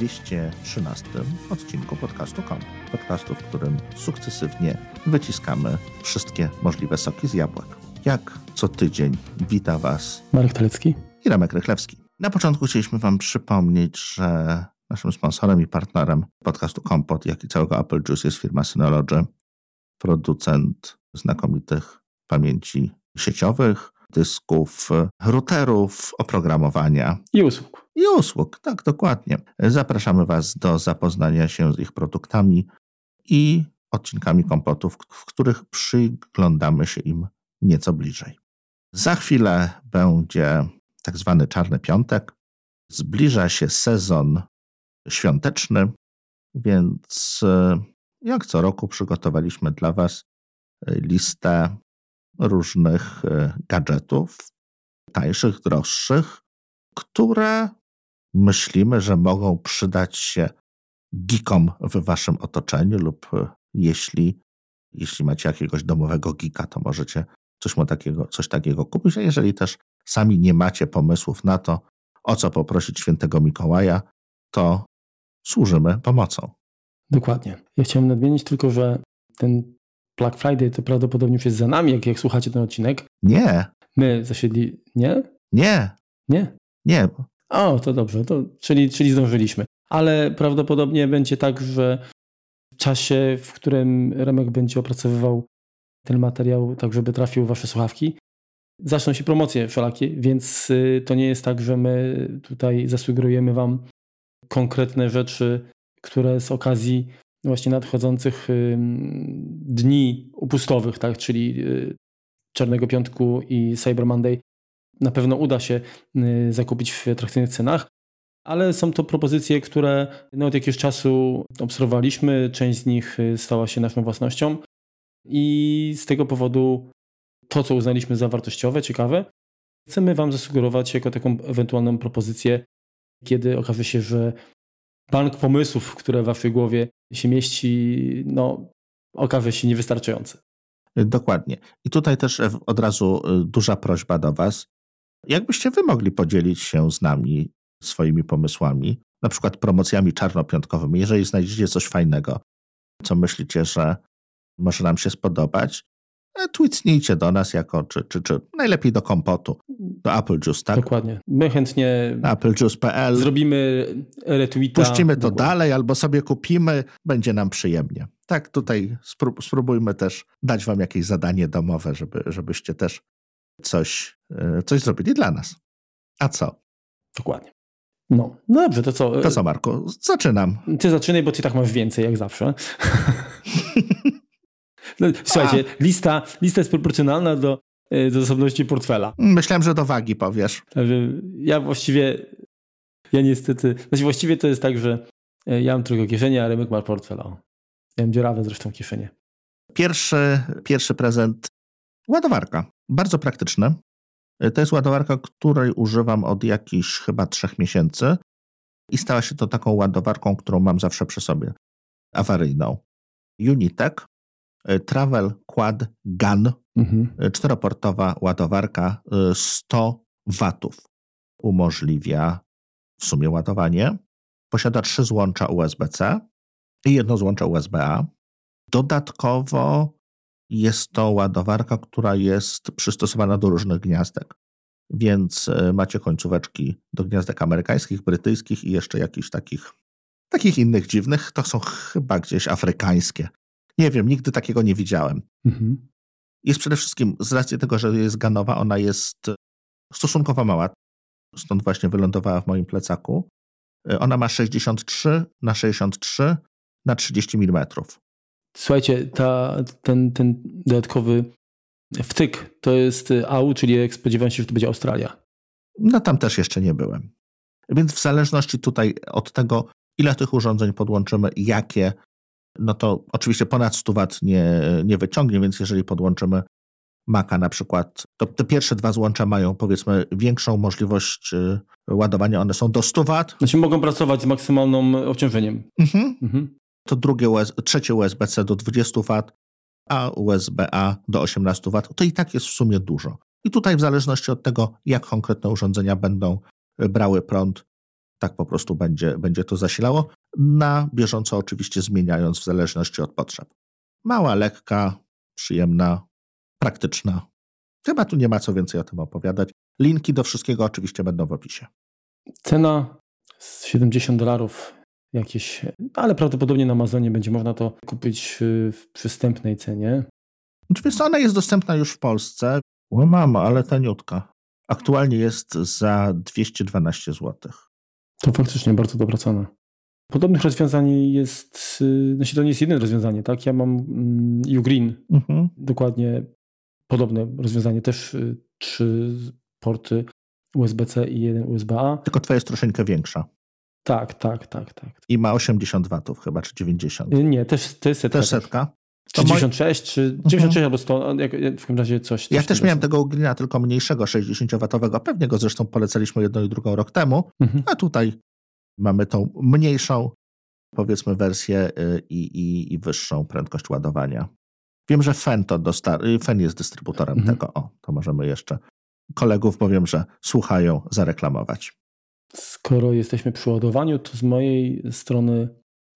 213 odcinku podcastu KOM. Podcastu, w którym sukcesywnie wyciskamy wszystkie możliwe soki z jabłek. Jak co tydzień wita Was Marek Talecki i Remek Rychlewski. Na początku chcieliśmy Wam przypomnieć, że naszym sponsorem i partnerem podcastu Kompot, jak i całego Apple Juice jest firma Synology, producent znakomitych pamięci sieciowych, dysków, routerów, oprogramowania i usług. I usług, tak, dokładnie. Zapraszamy Was do zapoznania się z ich produktami i odcinkami kompotów, w których przyglądamy się im nieco bliżej. Za chwilę będzie tak zwany Czarny Piątek. Zbliża się sezon świąteczny, więc e, jak co roku przygotowaliśmy dla Was listę różnych e, gadżetów, tańszych, droższych, które myślimy, że mogą przydać się geekom w waszym otoczeniu lub e, jeśli, jeśli macie jakiegoś domowego geeka, to możecie coś, takiego, coś takiego kupić, a jeżeli też sami nie macie pomysłów na to, o co poprosić świętego Mikołaja, to służymy pomocą. Dokładnie. Ja chciałem nadmienić tylko, że ten Black Friday to prawdopodobnie już jest za nami, jak, jak słuchacie ten odcinek. Nie. My zasiedli... Nie? Nie. Nie? Nie. O, to dobrze, to, czyli, czyli zdążyliśmy. Ale prawdopodobnie będzie tak, że w czasie, w którym Remek będzie opracowywał ten materiał, tak żeby trafił w wasze słuchawki, zaczną się promocje wszelakie, więc y, to nie jest tak, że my tutaj zasugerujemy wam konkretne rzeczy, które z okazji właśnie nadchodzących dni upustowych, tak, czyli y, Czarnego Piątku i Cyber Monday. Na pewno uda się y, zakupić w atrakcyjnych cenach, ale są to propozycje, które no, od jakiegoś czasu obserwowaliśmy, część z nich y, stała się naszą własnością. I z tego powodu to, co uznaliśmy za wartościowe, ciekawe, chcemy Wam zasugerować jako taką ewentualną propozycję, kiedy okaże się, że bank pomysłów, które w Waszej głowie się mieści, no, okaże się niewystarczający. Dokładnie. I tutaj też od razu duża prośba do Was. Jakbyście wy mogli podzielić się z nami swoimi pomysłami, na przykład promocjami czarnopiątkowymi, jeżeli znajdziecie coś fajnego, co myślicie, że może nam się spodobać, e, tweetnijcie do nas jako, czy, czy, czy najlepiej do kompotu, do Apple Juice, tak? Dokładnie. My chętnie applejuice.pl zrobimy retweeta. Puścimy to dalej albo sobie kupimy, będzie nam przyjemnie. Tak, tutaj spróbujmy też dać wam jakieś zadanie domowe, żeby, żebyście też coś, e, coś zrobili dla nas. A co? Dokładnie. No, no dobrze, to co? To co, Marku? Zaczynam. Ty zaczynaj, bo ty tak masz więcej, jak zawsze. no, słuchajcie, lista, lista jest proporcjonalna do, e, do zasobności portfela. Myślałem, że do wagi powiesz. Ja właściwie, ja niestety, znaczy właściwie to jest tak, że e, ja mam tylko kieszenie, a Remek ma portfel. O. Ja mam dziurawe zresztą kieszenie. Pierwszy, pierwszy prezent ładowarka. Bardzo praktyczne. To jest ładowarka, której używam od jakichś chyba trzech miesięcy i stała się to taką ładowarką, którą mam zawsze przy sobie, awaryjną. Unitec Travel Quad Gun, mhm. Y, czteroportowa ładowarka 100 y, watów umożliwia w sumie ładowanie. Posiada trzy złącza USB-C i jedno złącze USB-A. Dodatkowo jest to ładowarka, która jest przystosowana do różnych gniazdek. Więc e, macie końcóweczki do gniazdek amerykańskich, brytyjskich i jeszcze jakichś takich, takich innych dziwnych. To są chyba gdzieś afrykańskie. Nie wiem, nigdy takiego nie widziałem. Mhm. Jest przede wszystkim, z racji tego, że jest ganowa, ona jest stosunkowo mała. Stąd właśnie wylądowała w moim plecaku. E, ona ma 63 na 63 na 30 mm. Słuchajcie, ta, ten, ten dodatkowy wtyk to jest AU, czyli jak spodziewałem się, że to będzie Australia. No tam też jeszcze nie byłem. Więc w zależności tutaj od tego, ile tych urządzeń podłączymy jakie, no to oczywiście ponad 100 W nie, nie wyciągnie, więc jeżeli podłączymy Maca na przykład, to te pierwsze dwa złącza mają powiedzmy większą możliwość y, ładowania, one są do 100 W. Znaczy mogą pracować z maksymalnym obciążeniem. Mhm. mhm to drugie US, trzecie USB-C do 20 W, a USB-A do 18 W, to i tak jest w sumie dużo. I tutaj w zależności od tego, jak konkretne urządzenia będą e, brały prąd, tak po prostu będzie, będzie to zasilało, na bieżąco oczywiście zmieniając w zależności od potrzeb. Mała, lekka, przyjemna, praktyczna. Chyba tu nie ma co więcej o tym opowiadać. Linki do wszystkiego oczywiście będą w opisie. Cena 70 dolarów jakieś, ale prawdopodobnie na Amazonie będzie można to kupić w przystępnej cenie. Oczywiście ona jest dostępna już w Polsce. O mama, ale taniutka. Aktualnie jest za 212 zł. To faktycznie bardzo dobra cena. Podobnych rozwiązań jest, y, znaczy to nie jest jedyne rozwiązanie, tak? Ja mam mm, Ugreen, mhm. dokładnie podobne rozwiązanie, też y, trzy porty USB-C i jeden USB-A. Tylko twoja jest troszeczkę większa. Tak, tak, tak, tak. I ma 80 watów chyba, czy 90? Y, nie, też, to jest setka. Też setka? Czy 96, czy 96 mhm. albo 100, jak, w każdym razie coś. coś ja też miałem tego Ugrina, tylko mniejszego, 60-watowego. Pewnie go zresztą polecaliśmy jedną i drugą rok temu, mhm. a tutaj mamy tą mniejszą, powiedzmy, wersję y, i, i, i wyższą prędkość ładowania. Wiem, że FEN, to dostar- y, FEN jest dystrybutorem mhm. tego. O, to możemy jeszcze kolegów, powiem, że słuchają, zareklamować. Skoro jesteśmy przy ładowaniu, to z mojej strony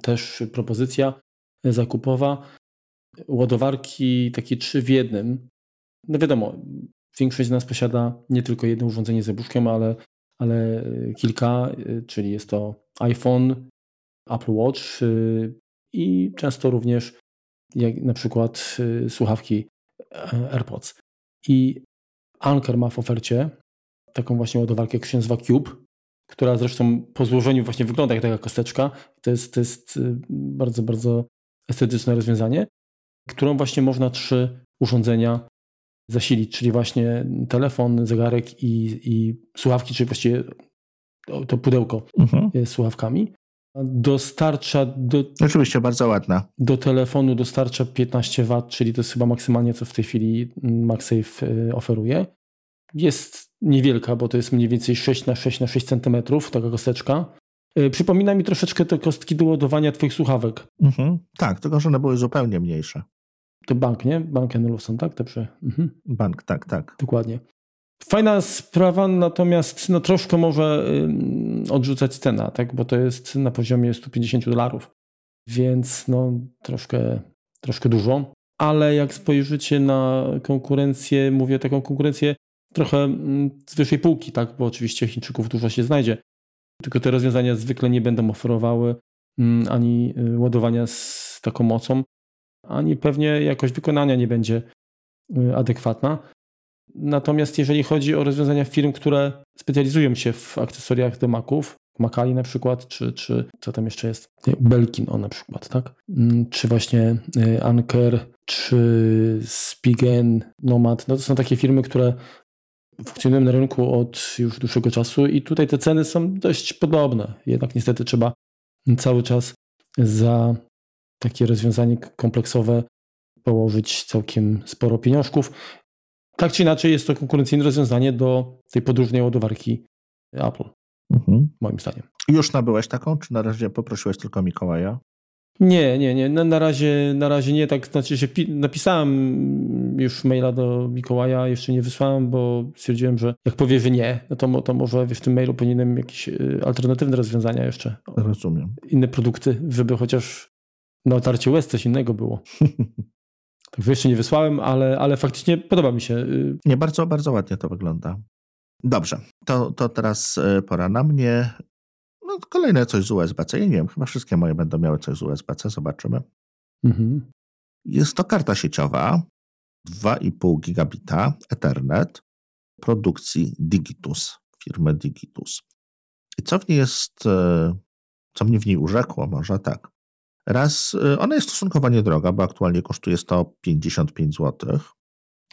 też propozycja zakupowa. Ładowarki takie trzy w jednym. No wiadomo, większość z nas posiada nie tylko jedno urządzenie z e ale ale kilka, czyli jest to iPhone, Apple Watch y, i często również jak na przykład słuchawki e, AirPods. I Anker ma w ofercie taką właśnie ładowarkę, która się nazywa Cube, która zresztą po złożeniu właśnie wygląda jak taka kosteczka. To jest, to jest bardzo, bardzo estetyczne rozwiązanie, którą właśnie można trzy urządzenia zasilić, czyli właśnie telefon, zegarek i, i słuchawki, czyli właściwie to pudełko mhm. z słuchawkami. Dostarcza do. Oczywiście, bardzo ładna. Do telefonu dostarcza 15 W, czyli to jest chyba maksymalnie, co w tej chwili MagSafe y, oferuje. Jest niewielka, bo to jest mniej więcej 6 na 6 na 6 cm, taka kosteczka. Y, przypomina mi troszeczkę te kostki do ładowania Twoich słuchawek. Mhm. Tak, tylko że one były zupełnie mniejsze. To bank, nie? Bank Olufsen, tak? Dobrze. Mhm. Bank, tak, tak. Dokładnie. Fajna sprawa, natomiast no, troszkę może y, odrzucać cena, tak? bo to jest na poziomie 150 dolarów, więc no, troszkę, troszkę dużo. Ale jak spojrzycie na konkurencję, mówię taką konkurencję trochę z wyższej półki, tak? bo oczywiście Chińczyków dużo się znajdzie, tylko te rozwiązania zwykle nie będą oferowały ani y, ładowania z taką mocą, ani pewnie jakość wykonania nie będzie y, adekwatna. Natomiast jeżeli chodzi o rozwiązania firm, które specjalizują się w akcesoriach do Maców, Makali na przykład, czy, czy co tam jeszcze jest? Belkin o na przykład, tak? Mm, czy właśnie y, Anker, czy Spigen, Nomad. No to są takie firmy, które funkcjonują na rynku od już dłuższego czasu i tutaj te ceny są dość podobne. Jednak niestety trzeba cały czas za takie rozwiązanie kompleksowe położyć całkiem sporo pieniążków. Tak czy inaczej jest to konkurencyjne rozwiązanie do tej podróżnej ładowarki Apple, mhm. moim zdaniem. Już nabyłeś taką, czy na razie poprosiłeś tylko Mikołaja? Nie, nie, nie. Na, na, razie, na razie nie. Tak znaczy się napisałem już maila do Mikołaja, jeszcze nie wysłałem, bo stwierdziłem, że jak powie, że nie, no to, to może w tym mailu powinienem jakieś y, alternatywne rozwiązania jeszcze. Rozumiem. Inne produkty, żeby chociaż na otarcie łez coś innego było. Tak jeszcze nie wysłałem, ale, ale faktycznie podoba mi się. Y, nie, bardzo, bardzo ładnie to wygląda. Dobrze, to, to teraz y, pora na mnie. No, kolejne coś z USB-C. Ja nie wiem, chyba wszystkie moje będą miały coś z USB-C, zobaczymy. Mhm. Jest to karta sieciowa 2,5 gigabita Ethernet produkcji Digitus, firmy Digitus. I co w niej jest, y, co mnie w niej urzekło, może tak. Raz, y, ona jest stosunkowo niedroga, bo aktualnie kosztuje 155 zł,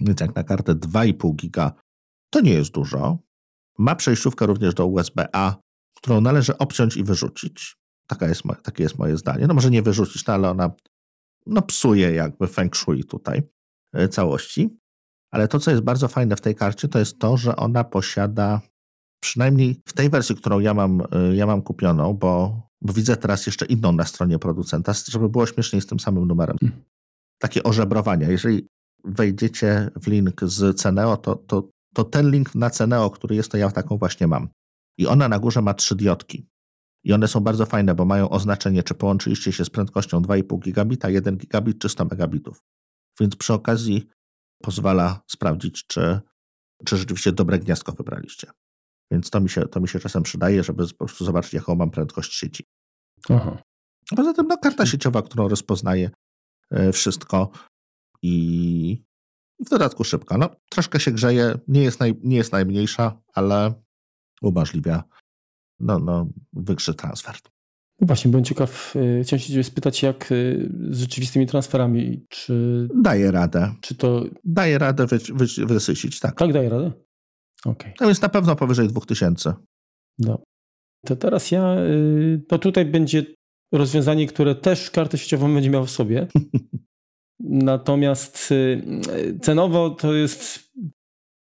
więc jak na kartę 2,5 giga to nie jest dużo. Ma przejściówkę również do USB-A, którą należy obciąć i wyrzucić. Taka jest, takie jest moje zdanie. No może nie wyrzucić, no ale ona no, psuje jakby feng shui tutaj y, całości. Ale to, co jest bardzo fajne w tej karcie, to jest to, że ona posiada, przynajmniej w tej wersji, którą ja mam, y, ja mam kupioną, bo bo widzę teraz jeszcze inną na stronie producenta, żeby było śmieszniej z tym samym numerem. Hmm. Takie ożebrowania. Jeżeli wejdziecie w link z Ceneo, to, to, to ten link na Ceneo, który jest, to ja taką właśnie mam. I ona na górze ma trzy diodki. I one są bardzo fajne, bo mają oznaczenie, czy połączyliście się z prędkością 2,5 gigabita, 1 gigabit czy 100 megabitów. Więc przy okazji pozwala sprawdzić, czy, czy rzeczywiście dobre gniazdko wybraliście. Więc to mi, się, to mi się czasem przydaje, żeby po prostu zobaczyć, jaką mam prędkość sieci. Aha. Poza tym no, karta sieciowa, którą rozpoznaje wszystko i w dodatku szybka. No, troszkę się grzeje, nie jest, naj, nie jest najmniejsza, ale umożliwia no, no, wyższy transfer. No właśnie, byłem ciekaw, e, chciałem się spytać, jak e, z rzeczywistymi transferami, czy... Daje radę. Czy to... Daje radę wy, wy, wysycić, tak. Tak, daje radę? Okay. To jest na pewno powyżej 2000. No. To teraz ja, no tutaj będzie rozwiązanie, które też kartę sieciową będzie miał w sobie. Natomiast y, cenowo to jest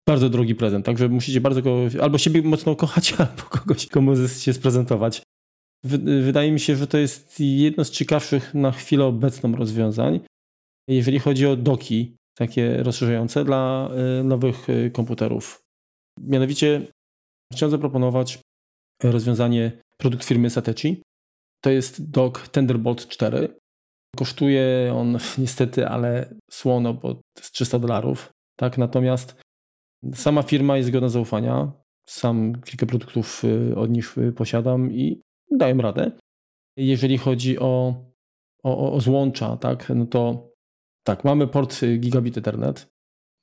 bardzo drogi prezent, także musicie bardzo go, albo siebie mocno kochać, albo kogoś, komu chcecie sprezentować. Wydaje mi się, że to jest jedno z ciekawszych na chwilę obecną rozwiązań, jeżeli chodzi o doki takie rozszerzające dla y, nowych y, komputerów. Mianowicie chciałem zaproponować rozwiązanie produkt firmy Satechi. To jest dock Thunderbolt 4. Kosztuje on niestety, ale słono, bo to jest 300 dolarów. Tak, natomiast sama firma jest godna zaufania. Sam kilka produktów y, od nich y, posiadam i dają radę. Jeżeli chodzi o, o, o złącza, tak, no to tak, mamy port y, Gigabit Ethernet,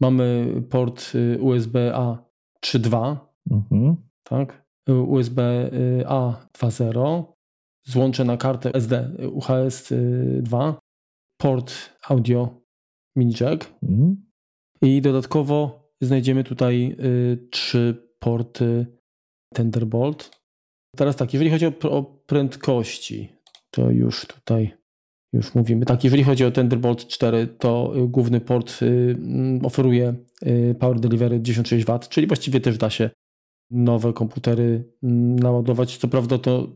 mamy port USB-A 3.2, mhm. tak, USB-A 2.0, złącze na kartę SD UHS 2, port audio mini jack mhm. i dodatkowo znajdziemy tutaj y, trzy porty Thunderbolt. Teraz tak, jeżeli chodzi o, o prędkości, to już tutaj już mówimy. Tak, jeżeli chodzi o Thunderbolt 4, to y, główny port y, mm, oferuje Power Delivery 96W, czyli właściwie też da się nowe komputery mm, naładować. Co prawda to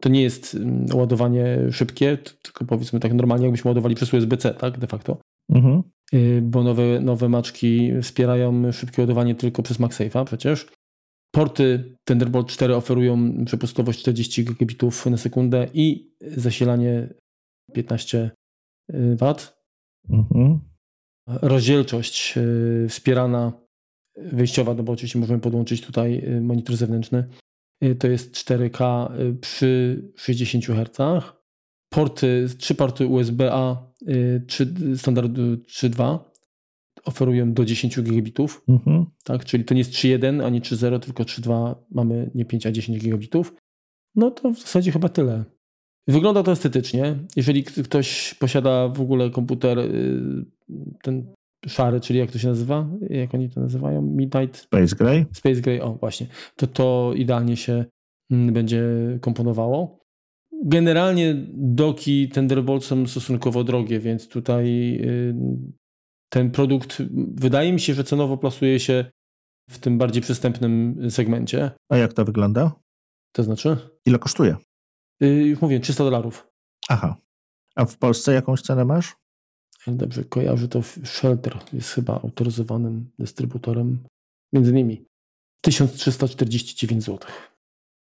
to nie jest mm, ładowanie szybkie, tylko powiedzmy tak normalnie, jakbyśmy ładowali przez USB-C, tak, de facto. Mhm. Y, bo nowe, nowe maczki wspierają szybkie ładowanie tylko przez MagSafe'a przecież. Porty Thunderbolt 4 oferują przepustowość 40 gigabitów na sekundę i zasilanie 15 y, W. Mhm. Rozdzielczość y, wspierana wyjściowa, no bo oczywiście możemy podłączyć tutaj monitor zewnętrzny Y, to jest 4K y, przy 60 Hz. Porty, trzy porty USB-A y, standardu 3.2 oferują do 10 gigabitów, mhm. tak? czyli to nie jest 3.1 ani 3.0, tylko 3.2 mamy nie 5, a 10 gigabitów. No to w zasadzie chyba tyle. Wygląda to estetycznie. Jeżeli ktoś posiada w ogóle komputer ten szary, czyli jak to się nazywa? Jak oni to nazywają? Midnight? Space Gray? Space Gray, o właśnie. To to idealnie się mm, będzie komponowało. Generalnie doki Thunderbolt są stosunkowo drogie, więc tutaj y, ten produkt wydaje mi się, że cenowo plasuje się w tym bardziej przystępnym segmencie. A jak to wygląda? To znaczy? Ile kosztuje? Y, już mówię, 300 dolarów. Aha. A w Polsce jakąś cenę masz? dobrze kojarzę, to Shelter jest chyba autoryzowanym dystrybutorem. Między innymi 1349 zł.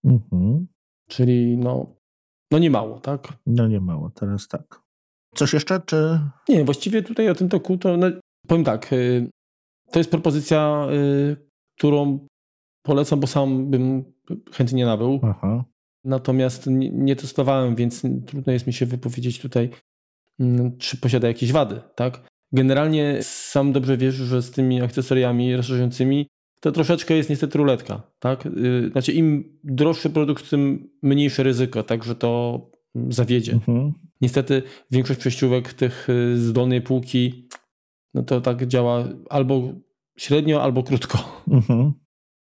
Mhm. Czyli no, no nie mało, tak? No nie mało, teraz tak. Coś jeszcze, czy... Nie, właściwie tutaj o tym toku to, no, powiem tak, y, to jest propozycja, y, którą polecam, bo sam bym chętnie nabył. Aha. Natomiast nie, nie testowałem, więc trudno jest mi się wypowiedzieć tutaj Mm, czy posiada jakieś wady, tak? Generalnie sam dobrze wiesz, że z tymi akcesoriami rozszerzającymi to troszeczkę jest niestety ruletka, tak? Y, znaczy im droższy produkt, tym mniejsze ryzyko, także to zawiedzie. Mhm. Niestety większość przejściówek tych y, z dolnej półki no to tak działa albo średnio, albo krótko. Mhm.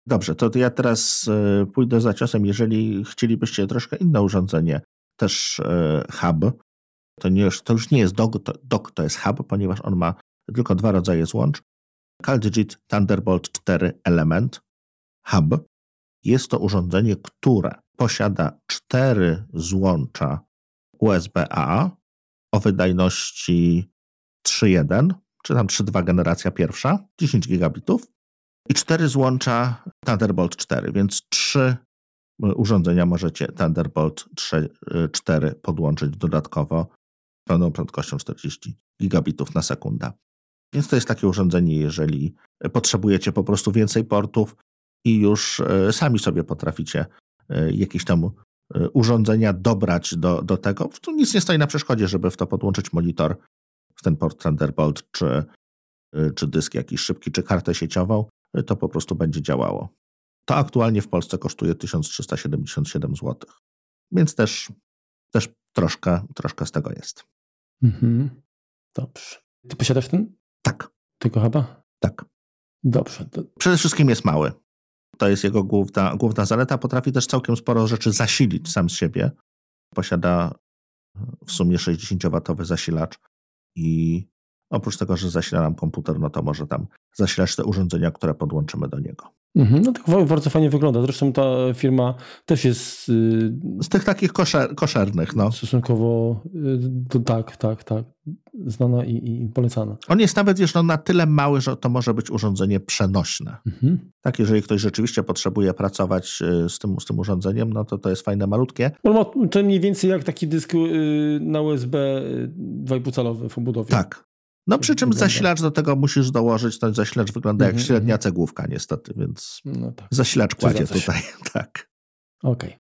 Dobrze, to ja teraz y, pójdę za ciosem. Jeżeli chcielibyście troszkę inne urządzenie, też hub, to, nie, to już nie jest dock, to, to jest hub, ponieważ on ma tylko dwa rodzaje złącz. CalDigit Thunderbolt 4 Element Hub. Jest to urządzenie, które posiada cztery złącza USB-A o wydajności 3.1, czy tam 3.2 generacja pierwsza, 10 gigabitów i cztery złącza Thunderbolt 4, więc trzy urządzenia możecie Thunderbolt 4 podłączyć dodatkowo pełną prędkością 40 gigabitów na sekundę. Więc to jest takie urządzenie, jeżeli potrzebujecie po prostu więcej portów i już sami sobie potraficie jakieś tam urządzenia dobrać do, do tego. Tu nic nie stoi na przeszkodzie, żeby w to podłączyć monitor, w ten port Thunderbolt, czy, czy dysk jakiś szybki, czy kartę sieciową, to po prostu będzie działało. To aktualnie w Polsce kosztuje 1377 zł. Więc też, też troszkę, troszkę z tego jest. Mhm. Dobrze. Ty posiadasz ten? Tak. Tego chyba? Tak. Dobrze. To... Przede wszystkim jest mały. To jest jego główna, główna zaleta. Potrafi też całkiem sporo rzeczy zasilić sam z siebie. Posiada w sumie 60-watowy zasilacz i oprócz tego, że zasila nam komputer, no to może tam zasilać te urządzenia, które podłączymy do niego. Mhm, no tak bardzo fajnie wygląda. Zresztą ta firma też jest. Y, z tych takich koszer, koszernych, no. Stosunkowo y, to tak, tak, tak. Znana i, i polecana. On jest nawet już no, na tyle mały, że to może być urządzenie przenośne. Mhm. Tak, jeżeli ktoś rzeczywiście potrzebuje pracować y, z tym, z tym urządzeniem, no to to jest fajne, malutkie. No, to mniej więcej jak taki dysk na USB 2,5 calowy w obudowie. Tak, no przy czym wygląda. zasilacz do tego musisz dołożyć, ten zasilacz wygląda jak mm -hmm. średnia cegłówka niestety, więc no tak. zasilacz kładzie tutaj, tak. Okej, okay.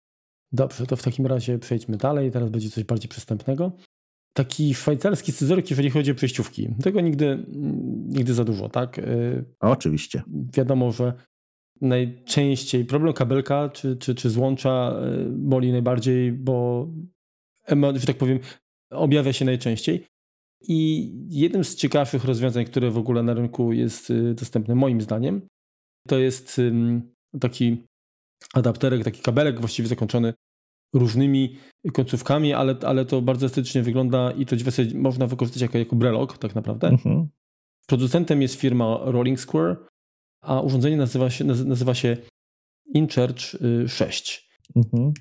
dobrze, to w takim razie przejdźmy dalej, teraz będzie coś bardziej przystępnego. Taki szwajcarski scyzoryk, jeżeli chodzi o przejściówki. Tego nigdy, nigdy za dużo, tak? Y, oczywiście. Wiadomo, że najczęściej problem kabelka czy, czy, czy złącza y, boli najbardziej, bo że tak powiem, objawia się najczęściej. I jednym z ciekawszych rozwiązań, które w ogóle na rynku jest y, dostępne moim zdaniem, to jest taki adapterek, taki kabelek właściwie zakończony różnymi końcówkami, ale, ale to bardzo estetycznie wygląda i to można wykorzystać jako, jako brelog tak naprawdę. Mhm. Producentem jest firma Rolling Square, a urządzenie nazywa się, nazywa się InCharge 6. Y, mhm.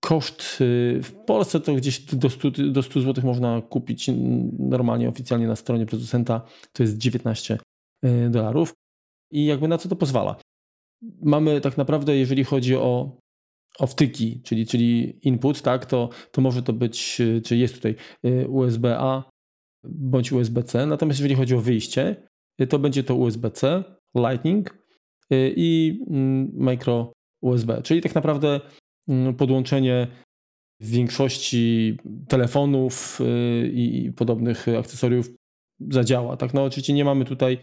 Koszt y, w Polsce to gdzieś do 100, do 100 zł można kupić normalnie, oficjalnie na stronie producenta. To jest 19 y, dolarów. I jakby na co to pozwala? Mamy tak naprawdę, jeżeli chodzi o, o wtyki, czyli, czyli input, tak, to, to może to być, y, czy jest tutaj USB-A bądź USB-C. Natomiast jeżeli chodzi o wyjście, to będzie to USB-C, Lightning i mm, micro USB. Czyli tak naprawdę podłączenie w większości telefonów y, i podobnych akcesoriów zadziała. Tak, no oczywiście nie mamy tutaj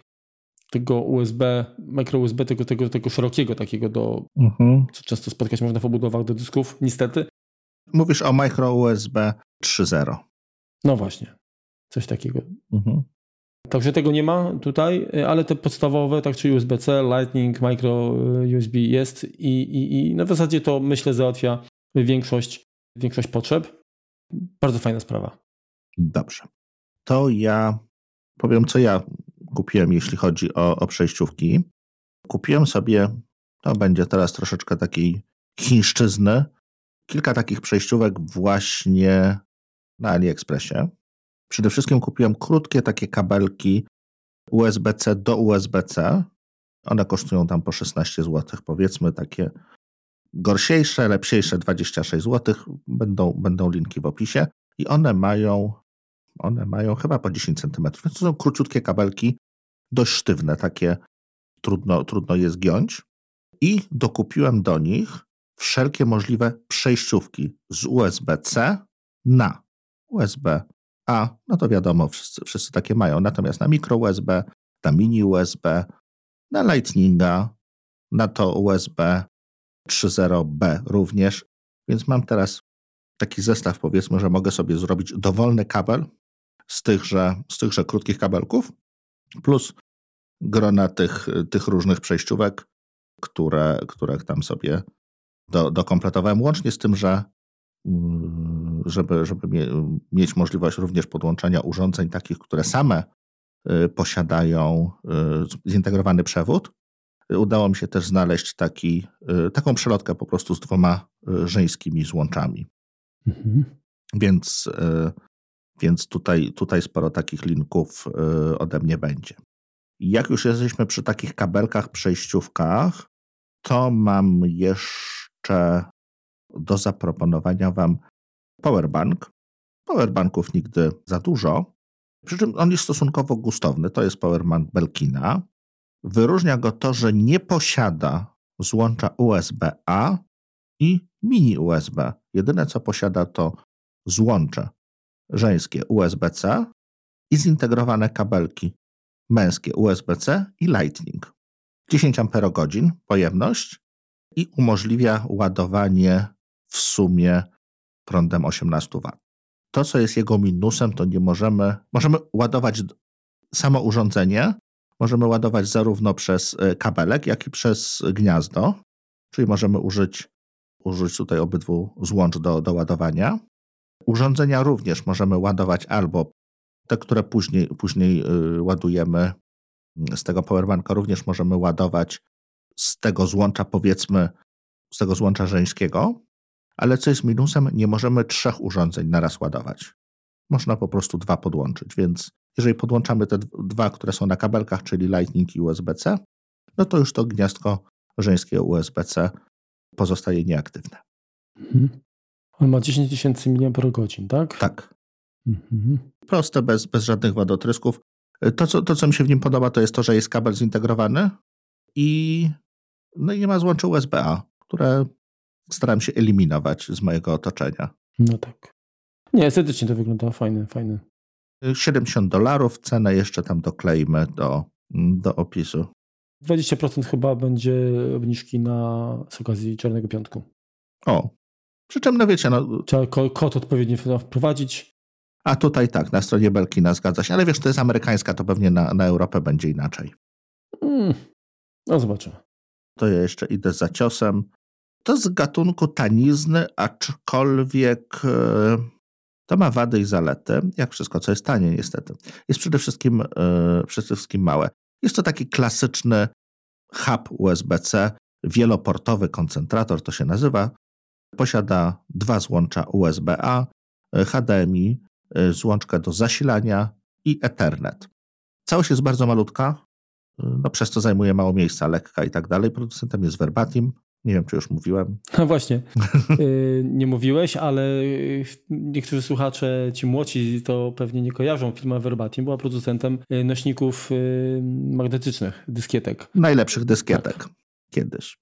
tego USB, micro USB, tego, tego, tego szerokiego takiego do, mhm. co często spotkać można w obudowach do dysków, niestety. Mówisz o micro USB 3.0. No właśnie, coś takiego. Mhm. Także tego nie ma tutaj, ale te podstawowe, tak czyli USB-C, Lightning, Micro USB jest i, i, i na zasadzie to myślę załatwia większość, większość potrzeb. Bardzo fajna sprawa. Dobrze. To ja powiem, co ja kupiłem, jeśli chodzi o, o przejściówki. Kupiłem sobie, to będzie teraz troszeczkę takiej chińszczyzny, kilka takich przejściówek właśnie na AliExpressie. Przede wszystkim kupiłem krótkie takie kabelki USB-C do USB-C. One kosztują tam po 16 zł, powiedzmy takie gorsiejsze, lepsiejsze 26 zł. Będą, będą linki w opisie i one mają one mają chyba po 10 cm, więc to są króciutkie kabelki, dość sztywne, takie trudno, trudno je zgiąć. I dokupiłem do nich wszelkie możliwe przejściówki z USB-C na USB a, no to wiadomo, wszyscy, wszyscy takie mają. Natomiast na mikro USB, na mini USB, na Lightninga, na to USB 3.0B również. Więc mam teraz taki zestaw, powiedzmy, że mogę sobie zrobić dowolny kabel z tychże, z tychże krótkich kabelków, plus grona tych, tych różnych przejściówek, które, które tam sobie do, dokompletowałem, łącznie z tym, że Żeby, żeby mieć możliwość również podłączenia urządzeń takich, które same y, posiadają y, zintegrowany przewód. Udało mi się też znaleźć taki, y, taką przelotkę po prostu z dwoma żeńskimi złączami. Mhm. Więc, więc tutaj, tutaj sporo takich linków ode mnie będzie. Jak już jesteśmy przy takich kabelkach, przejściówkach, to mam jeszcze do zaproponowania Wam powerbank. Powerbanków nigdy za dużo, przy czym on jest stosunkowo gustowny. To jest powerbank Belkina. Wyróżnia go to, że nie posiada złącza USB-A i mini USB. Jedyne co posiada to złącze żeńskie USB-C i zintegrowane kabelki męskie USB-C i Lightning. 10 Ah pojemność i umożliwia ładowanie w sumie prądem 18 W. To, co jest jego minusem, to nie możemy, możemy ładować samo urządzenie, możemy ładować zarówno przez e, kabelek, jak i przez gniazdo, czyli możemy użyć, użyć tutaj obydwu złącz do, do ładowania. Urządzenia również możemy ładować albo te, które później, później y, ładujemy z tego powerbanka, również możemy ładować z tego złącza, powiedzmy, z tego złącza żeńskiego, ale co jest minusem, nie możemy trzech urządzeń naraz ładować. Można po prostu dwa podłączyć, więc jeżeli podłączamy te dwa, które są na kabelkach, czyli Lightning i USB-C, no to już to gniazdko żeńskie USB-C pozostaje nieaktywne. Mhm. On ma 10 tysięcy mAh, tak? Tak. Mhm. Proste, bez, bez żadnych wadotrysków. To co, to, co mi się w nim podoba, to jest to, że jest kabel zintegrowany i, no i nie ma złącza USB-A, które staram się eliminować z mojego otoczenia. No tak. Nie, estetycznie to wygląda fajne, fajne. 70 dolarów, cenę jeszcze tam doklejmy do, do opisu. 20% chyba będzie obniżki na z okazji Czarnego Piątku. O, przy czym, no wiecie, no... Trzeba kod odpowiednio wprowadzić. A tutaj tak, na stronie Belkina zgadza się, ale wiesz, to jest amerykańska, to pewnie na, na Europę będzie inaczej. Mm, no zobaczymy. To ja jeszcze idę za ciosem. To z gatunku tanizny, aczkolwiek e, to ma wady i zalety, jak wszystko, co jest tanie niestety. Jest przede wszystkim, e, przede wszystkim małe. Jest to taki klasyczny hub USB-C, wieloportowy koncentrator to się nazywa. Posiada dwa złącza USB-A, HDMI, złączkę do zasilania i Ethernet. Całość jest bardzo malutka, no przez co zajmuje mało miejsca, lekka i tak dalej. Producentem jest Verbatim. Nie wiem, czy już mówiłem. No właśnie, y, nie mówiłeś, ale niektórzy słuchacze, ci młodzi, to pewnie nie kojarzą. Firma Verbatim była producentem y, nośników y, magnetycznych, dyskietek. Najlepszych dyskietek tak. kiedyś.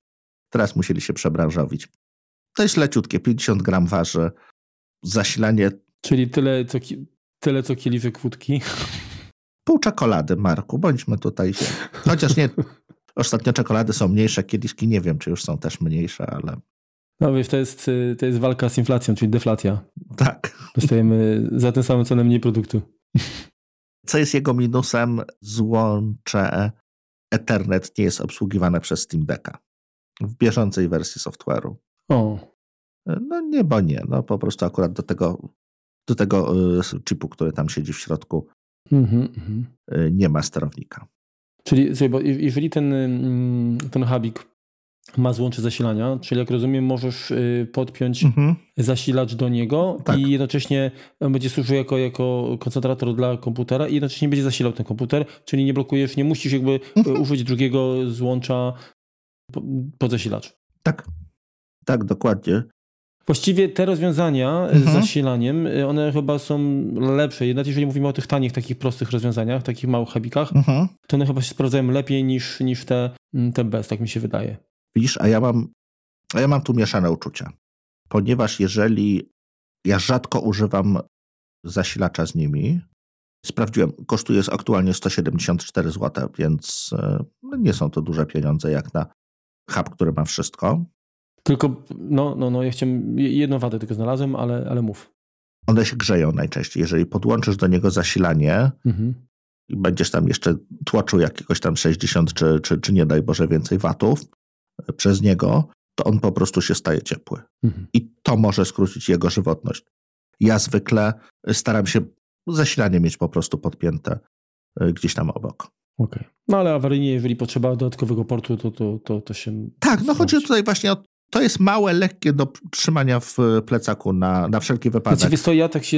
Teraz musieli się przebranżowić. To jest leciutkie, 50 gram waży. Zasilanie. Czyli tyle, co, tyle, co kieliszek wódki. Pół czekolady, Marku, bądźmy tutaj. Chociaż nie, ostatnio czekolady są mniejsze, kieliszki nie wiem, czy już są też mniejsze, ale... No wiesz, to jest, to jest walka z inflacją, czyli deflacja. Tak. Dostajemy za tę samą cenę mniej produktu. Co jest jego minusem? Złącze Ethernet nie jest obsługiwane przez Steam Decka w bieżącej wersji software'u. O. No nie, bo nie. No po prostu akurat do tego, do tego y, chipu, który tam siedzi w środku, mm-hmm. nie ma sterownika. Czyli bo jeżeli ten, mm, ten hubik ma złącze zasilania, czyli jak rozumiem, możesz y, podpiąć mhm. zasilacz do niego tak. i jednocześnie on będzie służył jako, jako koncentrator dla komputera i jednocześnie będzie zasilał ten komputer, czyli nie blokujesz, nie musisz jakby mhm. użyć drugiego złącza pod zasilacz. Tak, tak, dokładnie. Właściwie te rozwiązania mhm. z zasilaniem, y, one chyba są lepsze. Jednak jeżeli mówimy o tych tanich, takich prostych rozwiązaniach, takich małych habikach, mhm. to one chyba się sprawdzają lepiej niż, niż te, mm, te bez, tak mi się wydaje. Widzisz, a ja mam, a ja mam tu mieszane uczucia. Ponieważ jeżeli ja rzadko używam zasilacza z nimi, sprawdziłem, kosztuje aktualnie 174 zł, więc y, no nie są to duże pieniądze jak na hub, który ma wszystko. Tylko, no, no, no, ja chciałem, jedną wadę tylko znalazłem, ale, ale mów. One się grzeją najczęściej. Jeżeli podłączysz do niego zasilanie mhm. i będziesz tam jeszcze tłoczył jakiegoś tam 60 czy, czy, czy nie daj Boże więcej watów e, przez niego, to on po prostu się staje ciepły. Mhm. I to może skrócić jego żywotność. Ja zwykle staram się zasilanie mieć po prostu podpięte e, gdzieś tam obok. Okej. Okay. No ale awaryjnie, jeżeli potrzeba dodatkowego portu, to, to, to, to się. Tak, no chodzi tutaj właśnie o to jest małe, lekkie do trzymania w plecaku na, na wszelki wypadek. Znaczy, wiesz co, ja tak się,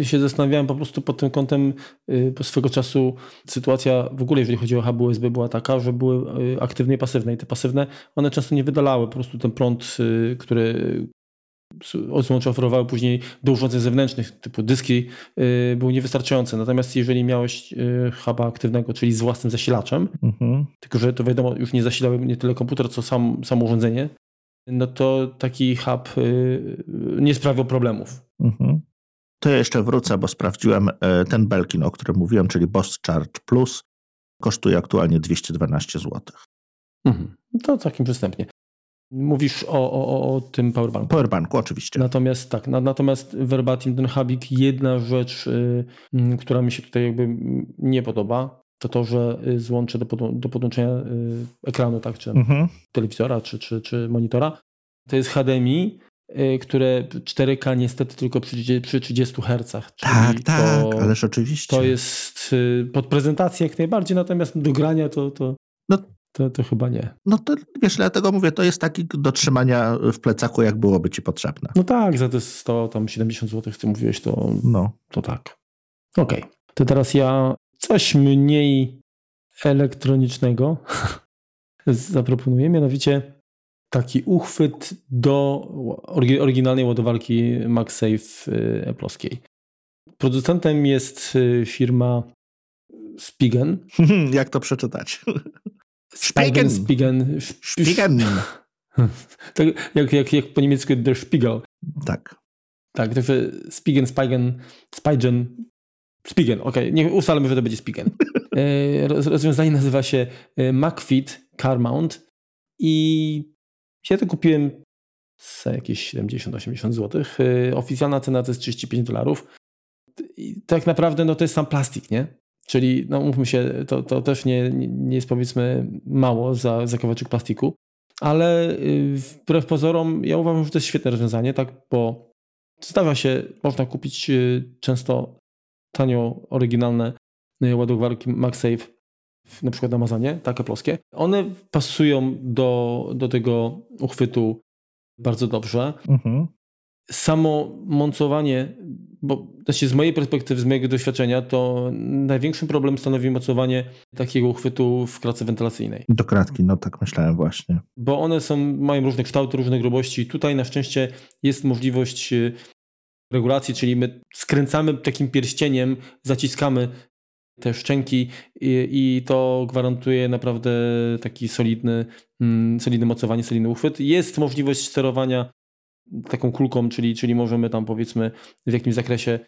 y, się zastanawiałem po prostu pod tym kątem y, po swego czasu sytuacja w ogóle, jeżeli chodzi o hub USB była taka, że były y, aktywne i pasywne i te pasywne, one często nie wydalały po prostu ten prąd, który złącza oferowały później do urządzeń zewnętrznych, typu dyski, były niewystarczające. Natomiast jeżeli miałeś huba aktywnego, czyli z własnym zasilaczem, mhm. tylko że to wiadomo, już nie zasilały nie tyle komputer, co sam, samo urządzenie, no to taki hub y, nie sprawiał problemów. Mhm. To ja jeszcze wrócę, bo sprawdziłem e, ten Belkin, o którym mówiłem, czyli Boss Charge Plus, kosztuje aktualnie 212 zł. Mhm. To całkiem przystępnie. Mówisz o, o, o tym powerbanku. Powerbanku, oczywiście. Natomiast tak, na, natomiast verbatim ten hubik, jedna rzecz, y, która mi się tutaj jakby nie podoba, to to, że y, złącze do, do podłączenia y, ekranu, tak, czy mhm. telewizora, czy, czy, czy monitora, to jest HDMI, y, które 4K niestety tylko przy, przy 30 Hz. Tak, tak, to, ależ oczywiście. To jest pod prezentację jak najbardziej, natomiast do grania to, to, no, to, to chyba nie. No to wiesz, dlatego mówię, to jest taki do trzymania w plecaku, jak byłoby ci potrzebne. No tak, za te 100, tam 70 zł, ty mówiłeś, to, no. to tak. Okej. Okay. To teraz ja coś mniej elektronicznego zaproponuję, mianowicie taki uchwyt do oryginalnej ładowarki MagSafe y, Apple'owskiej. Producentem jest y, firma Spigen. Jak to przeczytać? Spigen. Spigen. Spigen. tak, jak, jak, jak po niemiecku Der Spiegel. Tak. Tak, także Spigen, Spigen, Spigen, Spigen, ok, nie ustalmy, że to będzie Spigen. E, rozwiązanie nazywa się e, MacFit Car Mount i ja to kupiłem za jakieś 70-80 zł. E, oficjalna cena to jest 35 dolarów. Tak naprawdę no to jest sam plastik, nie? Czyli, no mówmy się, to, to też nie, nie jest powiedzmy mało za, za kawałeczek plastiku, ale wbrew pozorom ja uważam, że to jest świetne rozwiązanie, tak, bo zdarza się, można kupić często tanio oryginalne y, ładowarki MagSafe na przykład na Amazonie, takie ploskie. One pasują do, do tego uchwytu bardzo dobrze. Mhm. Samo mocowanie, bo znaczy z mojej perspektywy, z mojego doświadczenia, to największym problem stanowi mocowanie takiego uchwytu w kratce wentylacyjnej. Do kratki, no tak myślałem właśnie. Bo one są, mają różne kształty, różne grubości. Tutaj na szczęście jest możliwość y, regulacji, czyli my skręcamy takim pierścieniem, zaciskamy te szczęki i, i to gwarantuje naprawdę taki solidny, mm, solidne mocowanie, solidny uchwyt. Jest możliwość sterowania taką kulką, czyli, czyli możemy tam powiedzmy w jakimś zakresie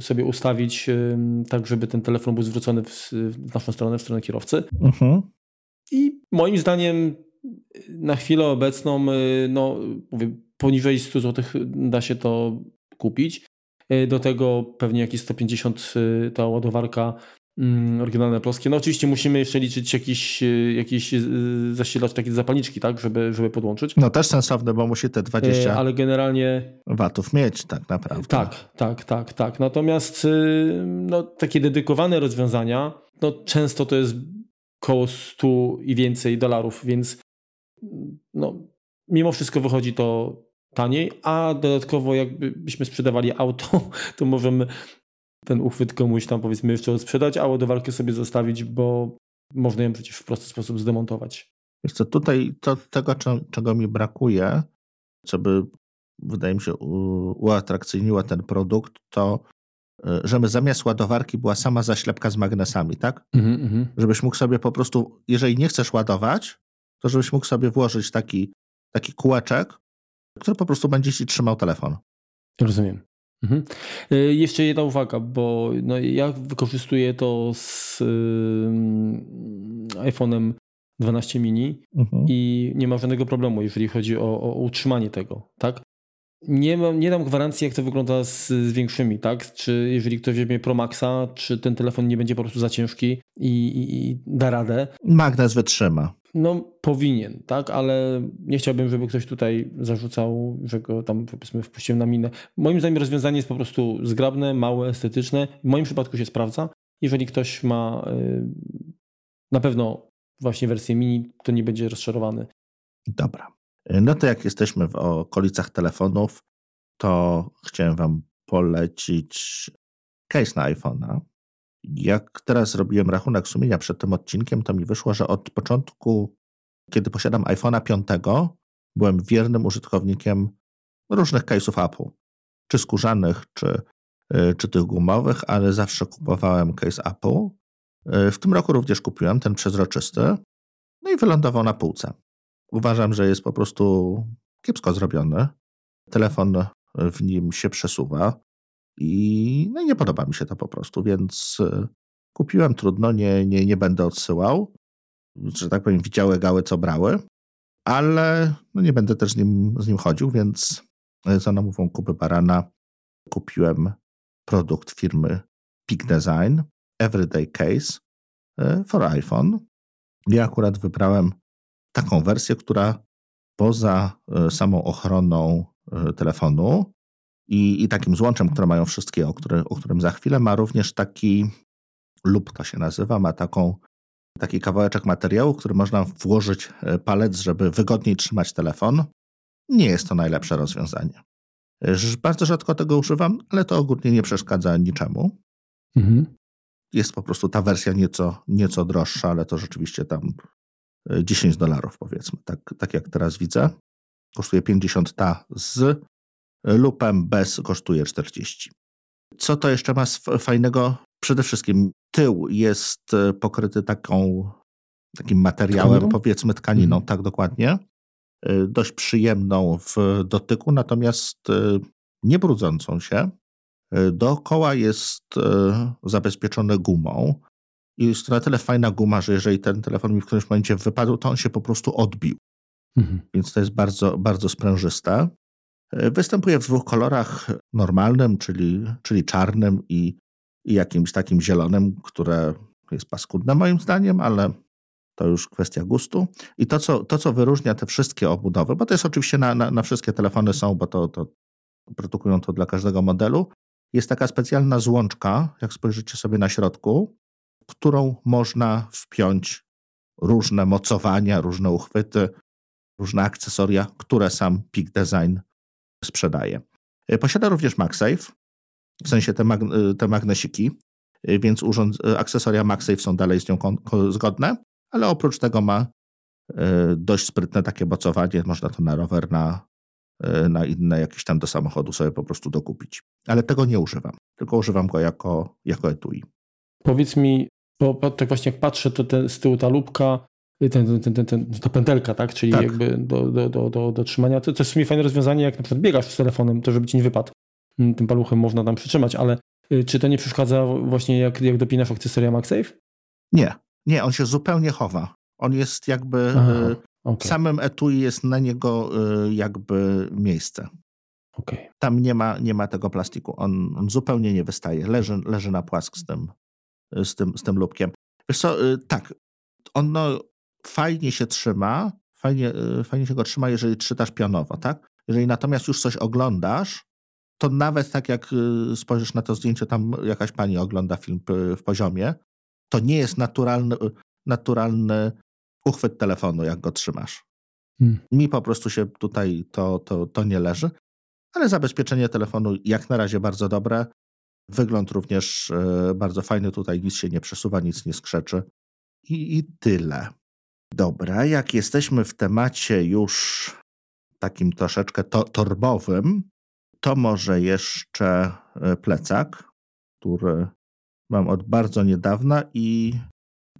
sobie ustawić tak, żeby ten telefon był zwrócony w, w naszą stronę, w stronę kierowcy. Mhm. I moim zdaniem na chwilę obecną, y, no mówię, poniżej 100 zł da się to kupić. E, do tego pewnie jakieś 150 e, ta ładowarka mm, oryginalne polskie. No oczywiście musimy jeszcze liczyć jakiś, e, jakiś zasilacz, takie zapalniczki, tak, żeby, żeby podłączyć. No też sensowne, bo musi te 20 ale generalnie watów mieć tak naprawdę. Tak, tak, tak, tak. Natomiast no, takie dedykowane rozwiązania, no często to jest koło 100 i więcej dolarów, więc no, mimo wszystko wychodzi to taniej, a dodatkowo jakbyśmy sprzedawali auto, to możemy ten uchwyt komuś tam powiedzmy jeszcze sprzedać, a ładowarkę sobie zostawić, bo można ją przecież w prosty sposób zdemontować. Wiesz co, tutaj to, tego, czego mi brakuje, co by wydaje mi się uatrakcyjniło ten produkt, to y, żeby zamiast ładowarki była sama zaślepka z magnesami, tak? Mm -hmm. Żebyś mógł sobie po prostu, jeżeli nie chcesz ładować, to żebyś mógł sobie włożyć taki, taki kółeczek, który po prostu będzie ci trzymał telefon. Rozumiem. Mhm. Y, jeszcze jedna uwaga, bo no ja wykorzystuję to z iPhone'em 12 mini mhm. i nie ma żadnego problemu, jeżeli chodzi o, o utrzymanie tego, tak? Nie, mam, nie dam gwarancji, jak to wygląda z, z, większymi, tak? Czy jeżeli ktoś weźmie Pro Maxa, czy ten telefon nie będzie po prostu za ciężki i, i, i da radę. Magnes wytrzyma. No, powinien, tak, ale nie chciałbym, żeby ktoś tutaj zarzucał, że go tam powiedzmy wpuściłem na minę. Moim zdaniem rozwiązanie jest po prostu zgrabne, małe, estetyczne. W moim przypadku się sprawdza. Jeżeli ktoś ma y, na pewno właśnie wersję mini, to nie będzie rozczarowany. Dobra. No to jak jesteśmy w okolicach telefonów, to chciałem Wam polecić case na iPhone'a. Jak teraz robiłem rachunek sumienia przed tym odcinkiem, to mi wyszło, że od początku, kiedy posiadam iPhone'a 5, byłem wiernym użytkownikiem różnych case'ów Apple. Czy skórzanych, czy, y, czy tych gumowych, ale zawsze kupowałem case Apple. Y, w tym roku również kupiłem ten przezroczysty, no i wylądował na półce. Uważam, że jest po prostu kiepsko zrobiony. Telefon w nim się przesuwa i no nie podoba mi się to po prostu, więc y, kupiłem, trudno, nie, nie, nie będę odsyłał. Że tak powiem, widziały gały, co brały, ale no nie będę też z nim, z nim chodził, więc za namową kupy Barana kupiłem produkt firmy Peak Design Everyday Case y, for iPhone. Ja akurat wybrałem taką wersję, która poza samą ochroną telefonu i, i takim złączem, które mają wszystkie, o, o którym za chwilę, ma również taki, lub to się nazywa, ma taką, taki kawałeczek materiału, który można włożyć e, palec, żeby wygodniej trzymać telefon. Nie jest to najlepsze rozwiązanie. Bardzo rzadko tego używam, ale to ogólnie nie przeszkadza niczemu. Mhm. Jest po prostu ta wersja nieco, nieco droższa, ale to rzeczywiście tam 10 e, dolarów powiedzmy, tak, tak jak teraz widzę. Kosztuje 50 ta z lupem bez kosztuje 40. Co to jeszcze ma fajnego? Przede wszystkim tył jest e, pokryty taką, takim materiałem, tkaniną? powiedzmy tkaniną, mhm. tak dokładnie. E, dość przyjemną w dotyku, natomiast e, nie brudzącą się. Dookoła jest zabezpieczone gumą. I jest to na tyle fajna guma, że jeżeli ten telefon mi w którymś momencie wypadł, to on się po prostu odbił. Mhm. Więc to jest bardzo, bardzo sprężyste. Występuje w dwóch kolorach normalnym, czyli, czyli czarnym i, i jakimś takim zielonym, które jest paskudne moim zdaniem, ale to już kwestia gustu. I to, co, to, co wyróżnia te wszystkie obudowy, bo to jest oczywiście na, na, na wszystkie telefony są, bo to, to produkują to dla każdego modelu, jest taka specjalna złączka, jak spojrzycie sobie na środku, którą można wpiąć różne mocowania, różne uchwyty, różne akcesoria, które sam Peak Design sprzedaje. E, posiada również MagSafe, w sensie te, mag e, te magnesiki, e, więc urząd, akcesoria MagSafe są dalej z nią zgodne, ale oprócz tego ma dość sprytne takie bocowanie, można to na rower, na, na inne jakieś tam do samochodu sobie po prostu dokupić. Ale tego nie używam, tylko używam go jako, jako etui. Powiedz mi, bo tak właśnie jak patrzę, to ten, z tyłu ta lubka ten, ten, ten, ten, ta pętelka, tak? Czyli tak. jakby do, do, do, do, do trzymania. To, to jest w sumie fajne rozwiązanie, jak na przykład biegasz z telefonem, to żeby ci nie wypadł. Mm, tym paluchem można tam przytrzymać, ale y, czy to nie przeszkadza właśnie jak, jak dopinasz akcesoria MagSafe? Nie, nie, on się zupełnie chowa. On jest jakby, Aha, y, okay. samym etui jest na niego y, jakby miejsce. Okay. Tam nie ma, nie ma tego plastiku, on, on zupełnie nie wystaje, leży, leży na płask z tym, z tym, z tym lubkiem. Wiesz co, tak, on no, fajnie się trzyma, fajnie, y, fajnie się go trzyma, jeżeli czytasz pionowo, tak? Jeżeli natomiast już coś oglądasz, to nawet tak jak y, spojrzysz na to zdjęcie, tam jakaś pani ogląda film w poziomie, to nie jest naturalny, y, naturalny uchwyt telefonu, jak go trzymasz. Hmm. Mi po prostu się tutaj to, to, to nie leży, ale zabezpieczenie telefonu jak na razie bardzo dobre. Wygląd również bardzo fajny, tutaj nic się nie przesuwa, nic nie skrzeczy. I, i tyle. Dobra, jak jesteśmy w temacie już takim troszeczkę to, torbowym, to może jeszcze e, plecak, który mam od bardzo niedawna i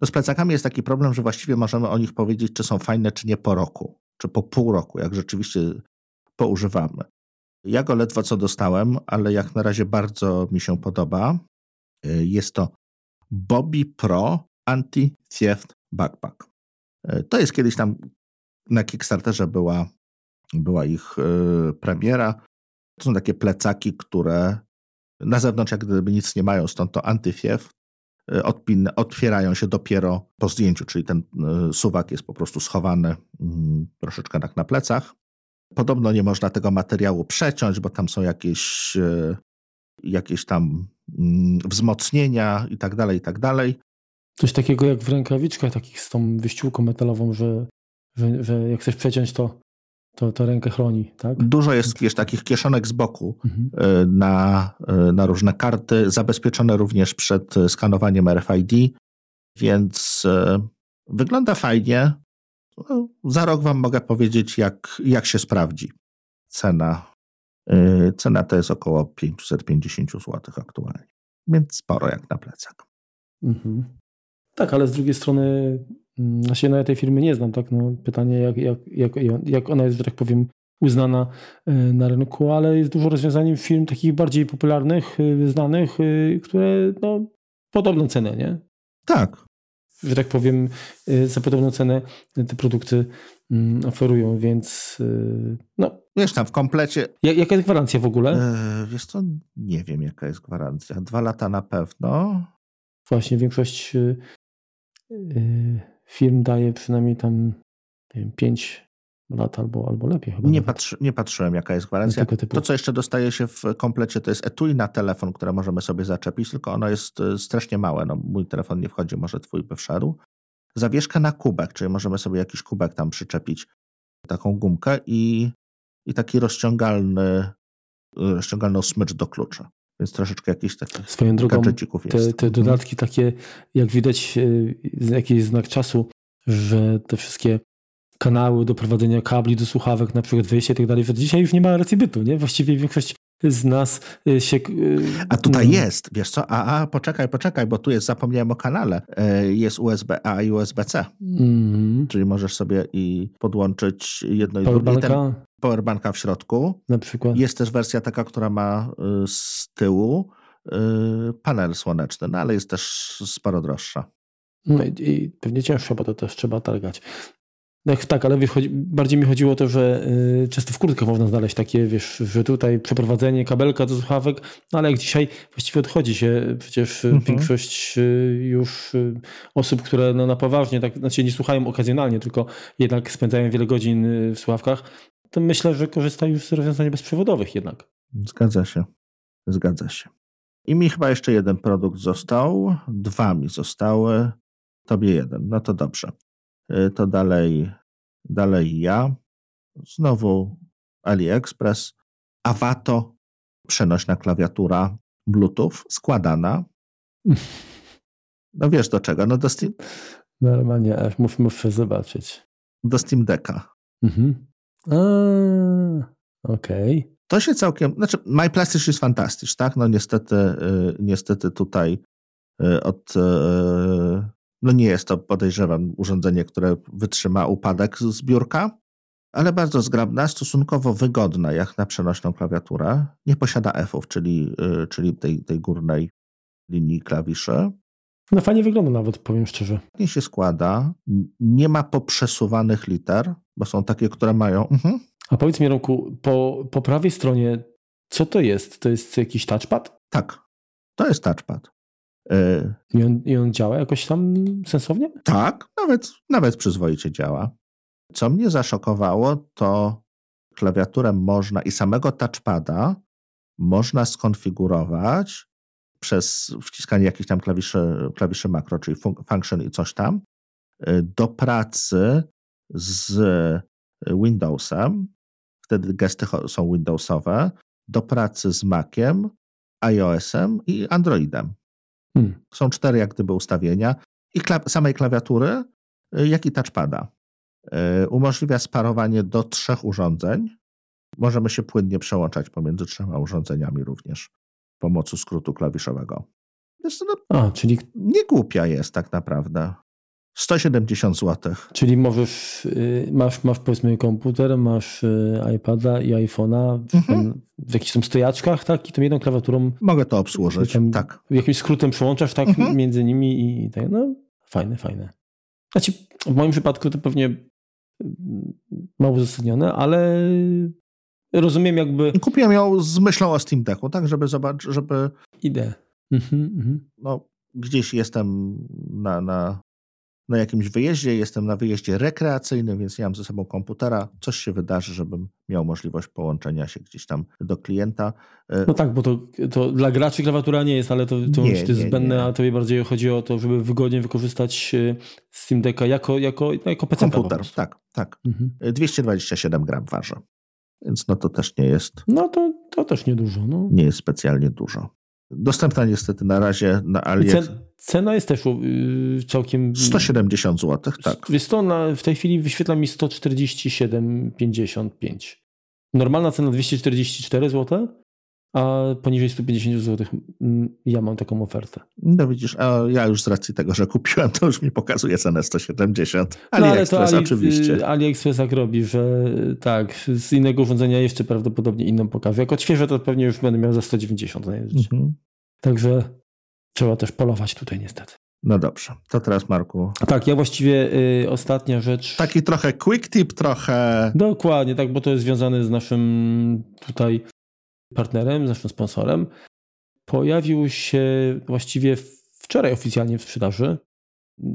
no z plecakami jest taki problem, że właściwie możemy o nich powiedzieć, czy są fajne, czy nie po roku, czy po pół roku, jak rzeczywiście poużywamy. Ja go ledwo co dostałem, ale jak na razie bardzo mi się podoba. E, jest to Bobby Pro Anti-Theft Backpack. E, to jest kiedyś tam na Kickstarterze była, była ich e, premiera. To są takie plecaki, które na zewnątrz jak gdyby nic nie mają, stąd to antyfiew. E, odpin, otwierają się dopiero po zdjęciu, czyli ten suwak jest po prostu schowany mm, troszeczkę tak na plecach. Podobno nie można tego materiału przeciąć, bo tam są jakieś, jakieś tam mm, wzmocnienia i tak dalej, i tak dalej. Coś takiego jak w rękawiczkach takich z tą wyściółką metalową, że, że, że jak chcesz przeciąć, to, to, to rękę chroni, tak? Dużo jest, wiesz, takich kieszonek z boku mhm. Y, na, y, na różne karty, zabezpieczone również przed skanowaniem RFID, więc wygląda fajnie. No, za rok wam mogę powiedzieć, jak, jak się sprawdzi. Cena, cena to jest około 550 zł aktualnie, więc sporo jak na plecak. Mhm. Tak, ale z drugiej strony znaczy, no ja tej firmy nie znam, tak? No, pytanie, jak, jak, jak, jak ona jest, że tak powiem, uznana e, na rynku, ale jest dużo rozwiązań firm takich bardziej popularnych, e, znanych, e, które no, podobną cenę, nie? Tak. Że tak powiem, za podobną cenę te produkty mm, oferują, więc no. Wiesz tam w komplecie. jaka jest gwarancja w ogóle? Wiesz co, nie wiem jaka jest gwarancja. Dwa lata na pewno. Właśnie, większość firm daje przynajmniej tam nie wiem, 5 lat albo, albo lepiej. Chyba nie, patrzy, nie patrzyłem, jaka jest gwarancja. To, co jeszcze dostaje się w komplecie, to jest etui na telefon, które możemy sobie zaczepić, tylko ono jest e, strasznie małe. No, mój telefon nie wchodzi, może twój by wszedł. Zawieszka na kubek, czyli możemy sobie jakiś kubek tam przyczepić, taką gumkę i, i taki rozciągalny, rozciągalną smycz do kluczy. Więc troszeczkę jakichś takich Swoją drogą, te, te dodatki takie, jak widać, e, jaki jest znak czasu, że te wszystkie kanały do prowadzenia kabli do słuchawek, na przykład wyjście i tak dalej, że dzisiaj już nie ma racji bytu, nie? Właściwie większość z nas e, się... E, a tutaj no. jest, wiesz co? A, a, poczekaj, poczekaj, bo tu jest, zapomniałem o kanale. Jest USB-A i USB-C. Mm. Czyli możesz sobie i podłączyć jedno i drugie powerbanka w środku. Na przykład. Jest też wersja taka, która ma y, z tyłu y, panel słoneczny, no ale jest też sporo droższa. No i, i pewnie cięższa, bo to też trzeba targać. Tak, ale bardziej mi chodziło o to, że y, często w kurtkach można znaleźć takie, wiesz, że tutaj przeprowadzenie kabelka do słuchawek, no ale jak dzisiaj właściwie odchodzi się przecież mhm. większość już osób, które no na poważnie, tak, znaczy nie słuchają okazjonalnie, tylko jednak spędzają wiele godzin w słuchawkach, to myślę, że korzysta już z rozwiązań bezprzewodowych jednak. Zgadza się. Zgadza się. I mi chyba jeszcze jeden produkt został. Dwa mi zostały. Tobie jeden. No to dobrze. Y, to dalej, dalej ja. Znowu AliExpress. Avato. Przenośna klawiatura Bluetooth składana. No wiesz do czego? No do Steam... Normalnie, aż muszę zobaczyć. Do Steam Decka. Mhm. Okej. Okay. To się całkiem, znaczy MyPlastics jest fantastyczny, tak? No niestety, y, niestety tutaj y, od, no nie jest to podejrzewam urządzenie, które wytrzyma upadek z biurka, ale bardzo zgrabna, stosunkowo wygodna jak na przenośną klawiaturę. Nie posiada F-ów, czyli, czyli tej, tej górnej linii klawiszy. No fajnie wygląda nawet, powiem szczerze. Nie się składa, nie ma poprzesuwanych liter, bo są takie, które mają... Mhm. A powiedz mi, Romku, po, po prawej stronie, co to jest? To jest jakiś touchpad? Tak, to jest touchpad. Y, I on, I on działa jakoś tam sensownie? Tak, nawet, nawet przyzwoicie działa. Co mnie zaszokowało, to klawiaturę można i samego touchpada można skonfigurować przez wciskanie jakichś tam klawiszy, klawiszy makro, czyli function i coś tam, y, do pracy z Windowsem, wtedy gesty są Windowsowe, do pracy z Maciem, iOS-em i Androidem. Hmm. Są cztery jak gdyby ustawienia i kla samej klawiatury, y, jak i touchpada. Y, umożliwia sparowanie do trzech urządzeń. Możemy się płynnie przełączać pomiędzy trzema urządzeniami również pomocą skrótu klawiszowego. Jest, no, A, czyli nie głupia jest tak naprawdę. 170 zł. Czyli możesz, y, masz, masz powiedzmy komputer, masz y, iPada i iPhone'a w, mhm. w jakichś tam stojaczkach, tak? I tą jedną klawiaturą. Mogę to obsłużyć, tam, tak. Jakimś skrótem przełączasz tak mhm. między nimi i tak. No, fajne, fajne. Znaczy, w moim przypadku to pewnie y, mało uzasadnione, ale rozumiem jakby... Kupiłem ją z myślą o Steam Decku, tak, żeby zobaczyć, żeby... Idę. Mhm, mhm. No, gdzieś jestem na, na na jakimś wyjeździe, jestem na wyjeździe rekreacyjnym, więc nie mam ze sobą komputera, coś się wydarzy, żebym miał możliwość połączenia się gdzieś tam do klienta. E, no tak, bo to, to dla graczy klawiatura nie jest, ale to, to nie, jest zbędne, nie. a tobie bardziej chodzi o to, żeby wygodnie wykorzystać e, Steam Decka jako, jako, no, jako PC. Komputer, tak, tak. Mhm. 227 gram waży. Więc no to też nie jest. No to, to też niedużo. No. Nie jest specjalnie dużo. Dostępna niestety na razie na AliExpress. Cena jest też yy, całkiem. 170 zł, tak. Jest to na, w tej chwili wyświetla mi 147,55. Normalna cena 244 zł, a poniżej 150 zł mm, ja mam taką ofertę. No widzisz, a ja już z racji tego, że kupiłem, to już mi pokazuje cenę 170. AliExpress no, ale Ali, oczywiście. AliExpress tak robi, że tak, z innego urządzenia jeszcze prawdopodobnie inną pokaże. Jak odświeżę, to pewnie już będę miał za 190. Mhm. Także trzeba też polować tutaj niestety. No dobrze, to teraz Marku. Tak, ja właściwie y, ostatnia rzecz. Taki trochę quick tip, trochę. Dokładnie, tak, bo to jest związane z naszym tutaj partnerem, naszym sponsorem. Pojawił się właściwie wczoraj oficjalnie w sprzedaży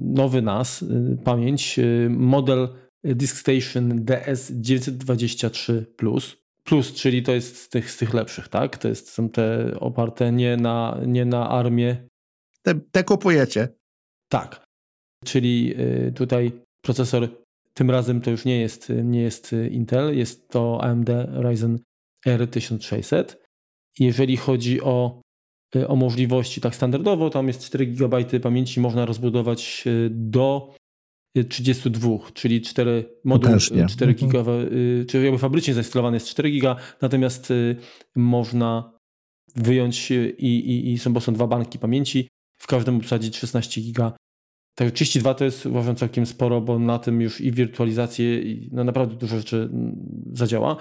nowy NAS, y, pamięć, y, model DiskStation DS923 Plus plus, czyli to jest z tych, z tych lepszych, tak? To jest, są te oparte nie na, nie na armię. Te, te kupujecie. Tak. Czyli y, tutaj procesor tym razem to już nie jest, nie jest Intel, jest to AMD Ryzen R1600. Jeżeli chodzi o, y, o możliwości, tak standardowo, tam jest 4 GB pamięci, można rozbudować y, do 32, czyli 4 moduły, 4 mhm. giga, y, czyli jakby fabrycznie zainstalowany jest 4 giga, natomiast y, można wyjąć y, i, i, i są, bo są dwa banki pamięci, w każdym obsadzić 16 giga. Tak, 32 to jest uważam całkiem sporo, bo na tym już i wirtualizację, i no naprawdę dużo rzeczy mm, zadziała.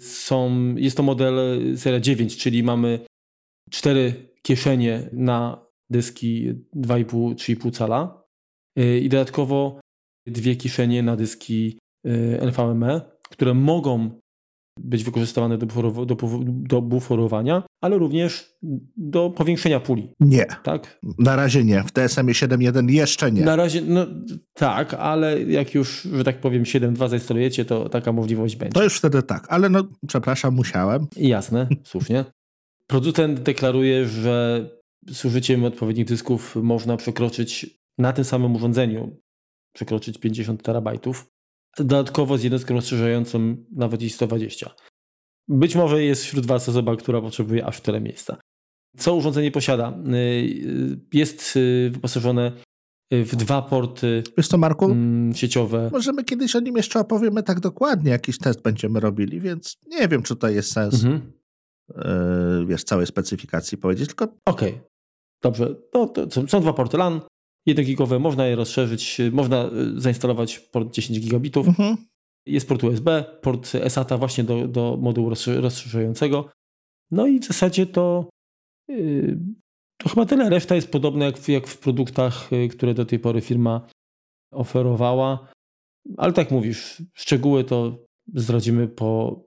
Są, jest to model seria 9, czyli mamy cztery kieszenie na dyski 2,5-3,5 cala. Y, i dodatkowo dwie kieszenie na dyski y, NVMe, które mogą być wykorzystywane do, buforow do, do buforowania, ale również do powiększenia puli. Nie. Tak? Na razie nie. W TSM 7.1 jeszcze nie. Na razie, no tak, ale jak już, że tak powiem, 7.2 zainstalujecie, to taka możliwość będzie. To już wtedy tak, ale no, przepraszam, musiałem. Jasne, słusznie. Producent deklaruje, że z użyciem odpowiednich dysków można przekroczyć na tym samym urządzeniu przekroczyć 50 terabajtów. Dodatkowo z jednostką rozszerzającą nawet i 120. Być może jest wśród Was osoba, która potrzebuje aż tyle miejsca. Co urządzenie posiada? Y, y, jest y, wyposażone w dwa porty Wiesz co, Marku? Mm, sieciowe. Możemy kiedyś o nim jeszcze opowiemy tak dokładnie, jakiś test będziemy robili, więc nie wiem, czy to jest sens mhm. wiesz, całej specyfikacji powiedzieć, tylko... Okej, okay. dobrze. No, to są dwa porty LAN, 1 gigowe, można je rozszerzyć, można e, zainstalować port 10 gigabitów. Mhm. Jest port USB, port SATA właśnie do, do modułu rozszerzającego. No i w zasadzie to, yy, to chyba tyle. Reszta jest podobna jak w, jak w produktach, yy, które do tej pory firma oferowała. Ale tak mówisz, szczegóły to zdradzimy po,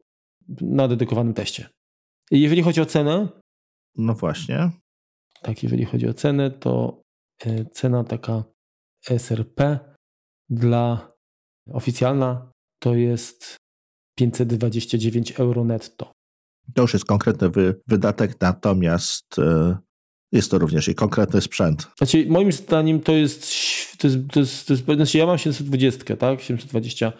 na dedykowanym teście. Jeżeli chodzi o cenę. No właśnie. Tak, jeżeli chodzi o cenę, to E, cena taka SRP dla oficjalna to jest 529 euro netto. To już jest konkretny wy, wydatek, natomiast y, jest to również i konkretny sprzęt. Znaczy, moim zdaniem to jest, to jest, to jest, to jest, znaczy ja mam 720, tak? 720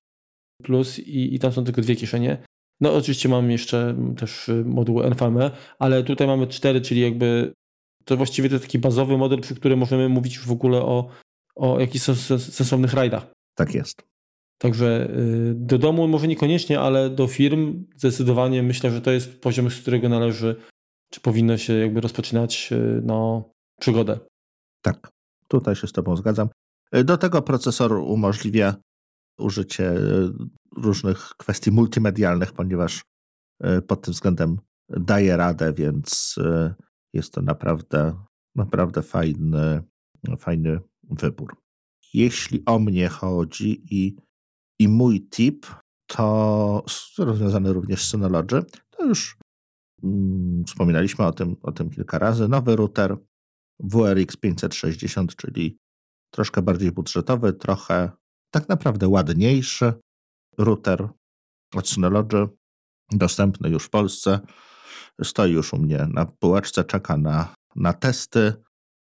plus i, i tam są tylko dwie kieszenie. No oczywiście mam jeszcze też moduł NVMe, ale tutaj mamy cztery, czyli jakby to właściwie to taki bazowy model, przy którym możemy mówić w ogóle o, o jakichś sensownych rajdach. Tak jest. Także y, do domu może niekoniecznie, ale do firm zdecydowanie myślę, że to jest poziom, z którego należy, czy powinno się jakby rozpoczynać y, no, przygodę. Tak, tutaj się z Tobą zgadzam. Y, do tego procesor umożliwia użycie różnych kwestii multimedialnych, ponieważ pod tym względem daje radę, więc jest to naprawdę, naprawdę fajny, fajny wybór. Jeśli o mnie chodzi i, i mój tip, to rozwiązany również z Synology, to już mm, wspominaliśmy o tym, o tym kilka razy. Nowy router WRX 560, czyli troszkę bardziej budżetowy, trochę tak naprawdę ładniejszy router od Synology, dostępny już w Polsce. Stoi już u mnie na półeczce, czeka na, na testy.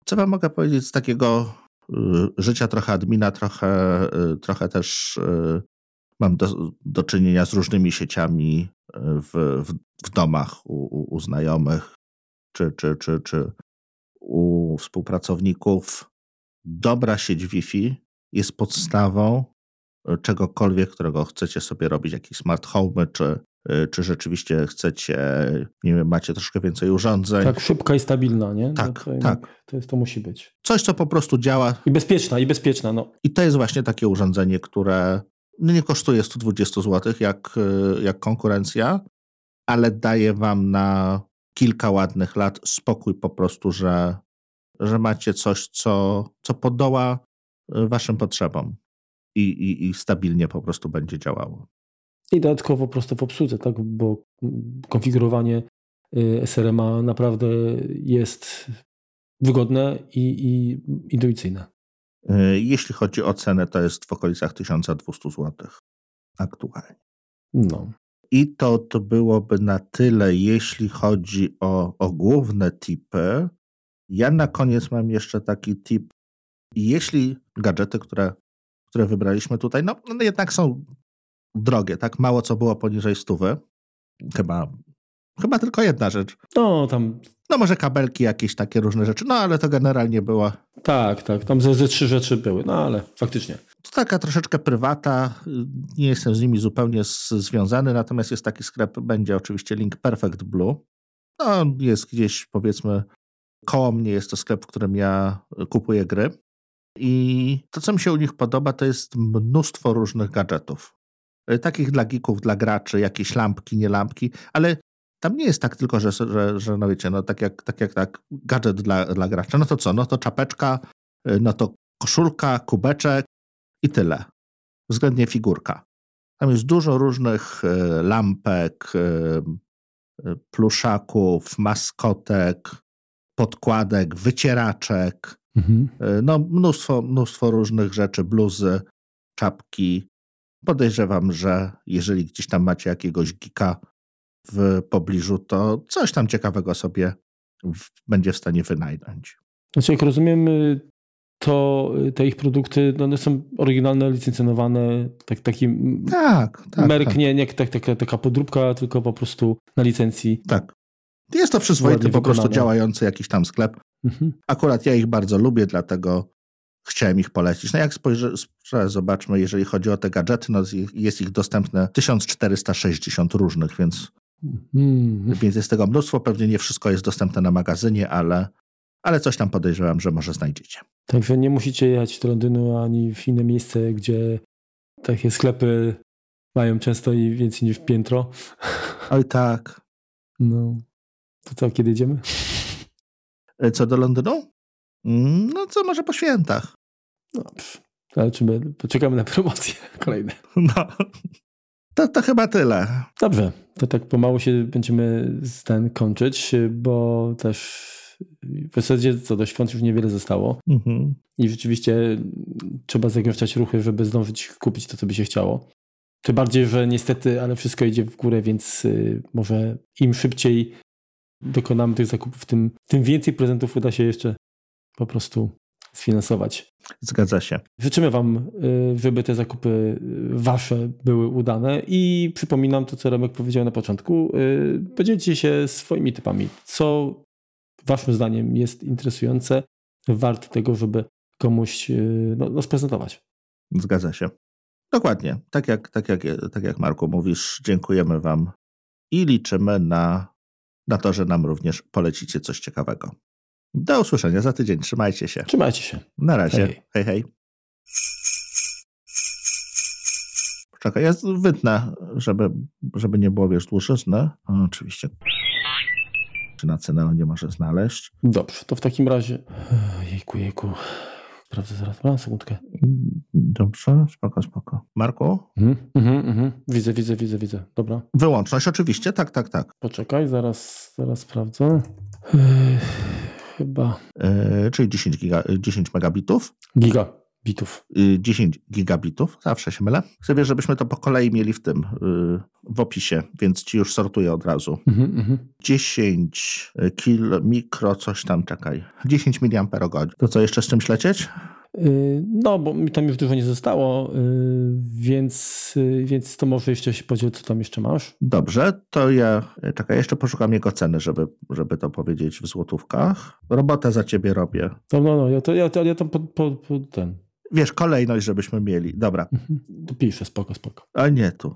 Co wam mogę powiedzieć z takiego y, życia trochę admina, trochę, y, trochę też y, mam do, do czynienia z różnymi sieciami w, w, w domach u, u, u znajomych czy, czy, czy, czy u współpracowników. Dobra sieć Wi-Fi jest podstawą czegokolwiek, którego chcecie sobie robić, jakieś smart home, czy, czy rzeczywiście chcecie, nie wiem, macie troszkę więcej urządzeń. Tak, szybka i stabilna, nie? Tak, no to, tak. To, jest, to musi być. Coś, co po prostu działa. I bezpieczna, i bezpieczna, no. I to jest właśnie takie urządzenie, które no nie kosztuje 120 zł jak, jak konkurencja, ale daje wam na kilka ładnych lat spokój po prostu, że, że macie coś, co, co podoła waszym potrzebom i, i, i stabilnie po prostu będzie działało. I dodatkowo prosto w obsłudze, tak? bo konfigurowanie y, SRM-a naprawdę jest wygodne i, i intuicyjne. Y, jeśli chodzi o cenę, to jest w okolicach 1200 zł aktualnie. No. I to, to byłoby na tyle, jeśli chodzi o, o główne tipy. Ja na koniec mam jeszcze taki tip. Jeśli gadżety, które które wybraliśmy tutaj, no, no jednak są drogie, tak? Mało co było poniżej stówy. Chyba, chyba tylko jedna rzecz. No, tam... No może kabelki, jakieś takie różne rzeczy, no ale to generalnie było... Tak, tak, tam ze, ze trzy rzeczy były, no ale faktycznie. To taka troszeczkę prywata, nie jestem z nimi zupełnie związany, natomiast jest taki sklep, będzie oczywiście link Perfect Blue. No, jest gdzieś powiedzmy koło mnie, jest to sklep, w którym ja kupuję gry. I to, co mi się u nich podoba, to jest mnóstwo różnych gadżetów. E, takich dla geeków, dla graczy, jakieś lampki, nie lampki, ale tam nie jest tak tylko, że, że, że no wiecie, no tak jak tak, jak, tak gadżet dla, dla gracza. No to co? No to czapeczka, e, no to koszulka, kubeczek i tyle. Względnie figurka. Tam jest dużo różnych e, lampek, pluszaków, maskotek, podkładek, wycieraczek. Mhm. No, mnóstwo, mnóstwo różnych rzeczy, bluzy, czapki. Podejrzewam, że jeżeli gdzieś tam macie jakiegoś gika w pobliżu, to coś tam ciekawego sobie będzie w stanie wynająć. Znaczy, jak rozumiem, y, to y, te ich produkty no one są oryginalne, licencjonowane, tak, taki tak, tak, merk, tak. nie, nie tak, taka, taka podróbka, tylko po prostu na licencji. Tak. Jest to przyzwoity po prostu działający jakiś tam sklep. Mhm. Akurat ja ich bardzo lubię, dlatego chciałem ich polecić. No jak spojrzę, zobaczmy, jeżeli chodzi o te gadżety, no jest ich dostępne 1460 różnych, więc, mhm. więc jest tego mnóstwo. Pewnie nie wszystko jest dostępne na magazynie, ale, ale coś tam podejrzewam, że może znajdziecie. Także nie musicie jechać do Londynu ani w inne miejsce, gdzie takie sklepy mają często i więcej niż piętro. Oj tak. No. To co, kiedy idziemy? E, co do Londynu? No co, może po świętach. No, zobaczymy. Poczekamy na promocje kolejne. No. To, to chyba tyle. Dobrze, to tak pomału się będziemy ten kończyć, bo też w zasadzie co do świąt już niewiele zostało. Mhm. I rzeczywiście trzeba zagęszczać ruchy, żeby zdążyć kupić to, co by się chciało. Tym bardziej, że niestety, ale wszystko idzie w górę, więc y, może im szybciej dokonamy tych zakupów, tym, tym więcej prezentów uda się jeszcze po prostu sfinansować. Zgadza się. Życzymy Wam, y, żeby te zakupy y, Wasze były udane i przypominam to, co Remek powiedział na początku. Y, podzielcie się swoimi typami. Co Waszym zdaniem jest interesujące, warte tego, żeby komuś no, no sprezentować. Zgadza się. Dokładnie. Tak jak, tak, jak, tak jak Marku mówisz, dziękujemy Wam i liczymy na na to, że nam również polecicie coś ciekawego. Do usłyszenia za tydzień. Trzymajcie się. Trzymajcie się. Na razie. Hej, hej. hej. Poczekaj, ja wytnę, żeby, żeby nie było, wiesz, dłuższysne. oczywiście. Czy na cenę nie może znaleźć? Dobrze, to w takim razie... Jejku, jejku. Sprawdzę zaraz, mam sekundkę. Dobrze, spoko, spoko. Marku? Mhm, mhm, mhm. Widzę, widzę, widzę, widzę. Dobra. Wyłączność oczywiście, tak, tak, tak. Poczekaj, zaraz, zaraz sprawdzę. Chyba. Yy, czyli 10, giga, 10 megabitów. Gigabitów. 10 gigabitów, zawsze się mylę. Chcę wiesz, żebyśmy to po kolei mieli w tym, w opisie, więc ci już sortuję od razu. Mhm, mhm. 10 kilo, mikro, coś tam, czekaj. 10 mAh. To co, jeszcze z czymś lecieć? Yy, No, bo mi tam już dużo nie zostało, yy, więc, yy, więc to może jeszcze się podziel, co tam jeszcze masz. Dobrze, to ja, czekaj, jeszcze poszukam jego ceny, żeby, żeby to powiedzieć w złotówkach. Robotę za ciebie robię. No, no, no, ja to, ja to, ja to po, po, po ten. Wiesz, kolejność, żebyśmy mieli. Dobra, Mhm. To piszę, spoko, spoko. a nie tu.